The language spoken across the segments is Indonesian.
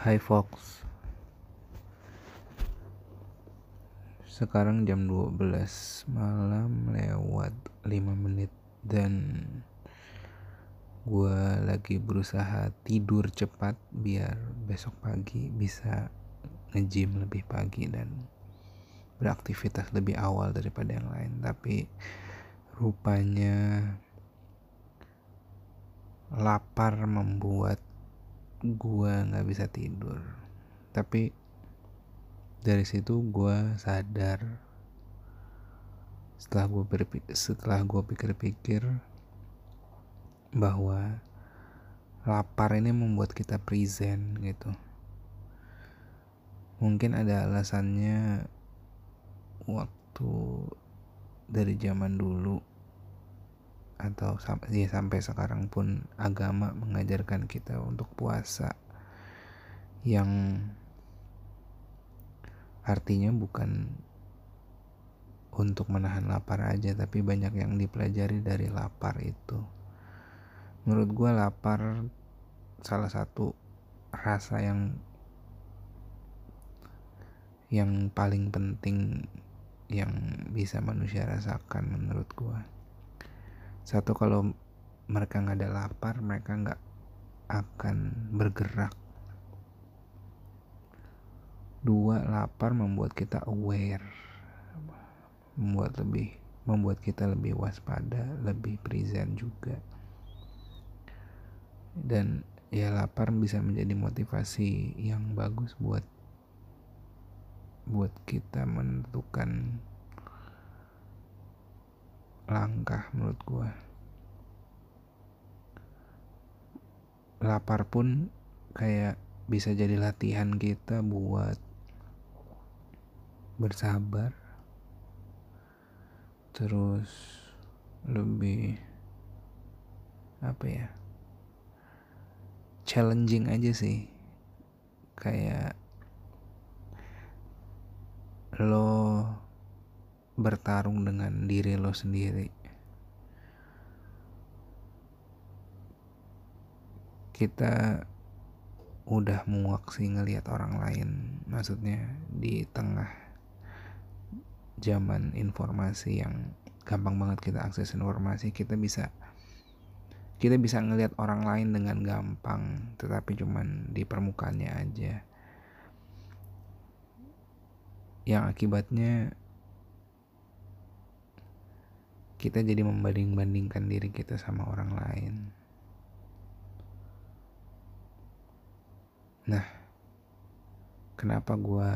Hai Fox. Sekarang jam 12 malam lewat 5 menit Dan gue lagi berusaha tidur cepat Biar besok pagi bisa ngejim lebih pagi dan beraktivitas lebih awal daripada yang lain. Tapi rupanya lapar membuat gua nggak bisa tidur. Tapi dari situ gua sadar. Setelah gua berpikir setelah gua pikir-pikir bahwa lapar ini membuat kita present gitu. Mungkin ada alasannya waktu dari zaman dulu atau ya sampai sekarang pun agama mengajarkan kita untuk puasa. Yang artinya bukan untuk menahan lapar aja tapi banyak yang dipelajari dari lapar itu. Menurut gue lapar salah satu rasa yang yang paling penting yang bisa manusia rasakan menurut gue satu kalau mereka nggak ada lapar mereka nggak akan bergerak. Dua lapar membuat kita aware membuat lebih membuat kita lebih waspada lebih present juga. Dan ya lapar bisa menjadi motivasi yang bagus buat buat kita menentukan langkah menurut gue lapar pun kayak bisa jadi latihan kita buat bersabar. Terus lebih apa ya? Challenging aja sih. Kayak lo bertarung dengan diri lo sendiri. Kita udah muak sih ngelihat orang lain, maksudnya di tengah zaman informasi yang gampang banget kita akses informasi, kita bisa kita bisa ngelihat orang lain dengan gampang, tetapi cuman di permukaannya aja. Yang akibatnya kita jadi membanding-bandingkan diri kita sama orang lain. Nah, kenapa gue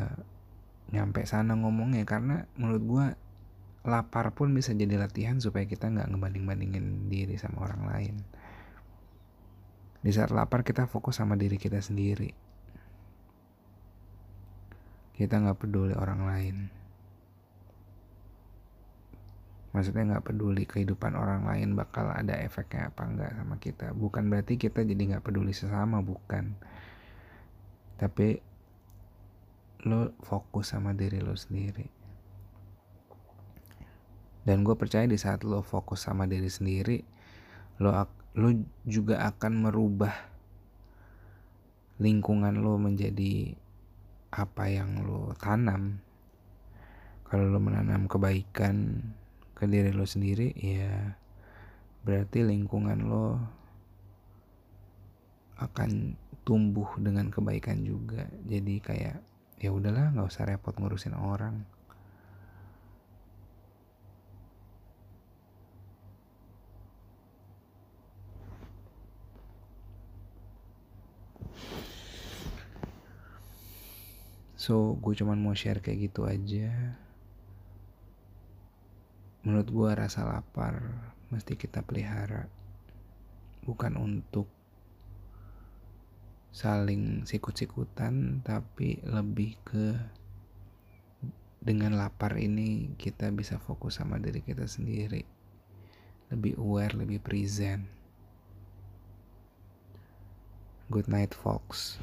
nyampe sana ngomongnya? Karena menurut gue lapar pun bisa jadi latihan supaya kita nggak ngebanding-bandingin diri sama orang lain. Di saat lapar kita fokus sama diri kita sendiri. Kita nggak peduli orang lain maksudnya nggak peduli kehidupan orang lain bakal ada efeknya apa enggak sama kita bukan berarti kita jadi nggak peduli sesama bukan tapi lo fokus sama diri lo sendiri. Dan gue percaya di saat lo fokus sama diri sendiri lo lo juga akan merubah lingkungan lo menjadi apa yang lo tanam. Kalau lo menanam kebaikan ke diri lo sendiri ya berarti lingkungan lo akan tumbuh dengan kebaikan juga. Jadi kayak ya udahlah nggak usah repot ngurusin orang. So, gue cuman mau share kayak gitu aja. Menurut gue rasa lapar mesti kita pelihara. Bukan untuk saling sikut-sikutan tapi lebih ke dengan lapar ini kita bisa fokus sama diri kita sendiri. Lebih aware lebih present. Good night folks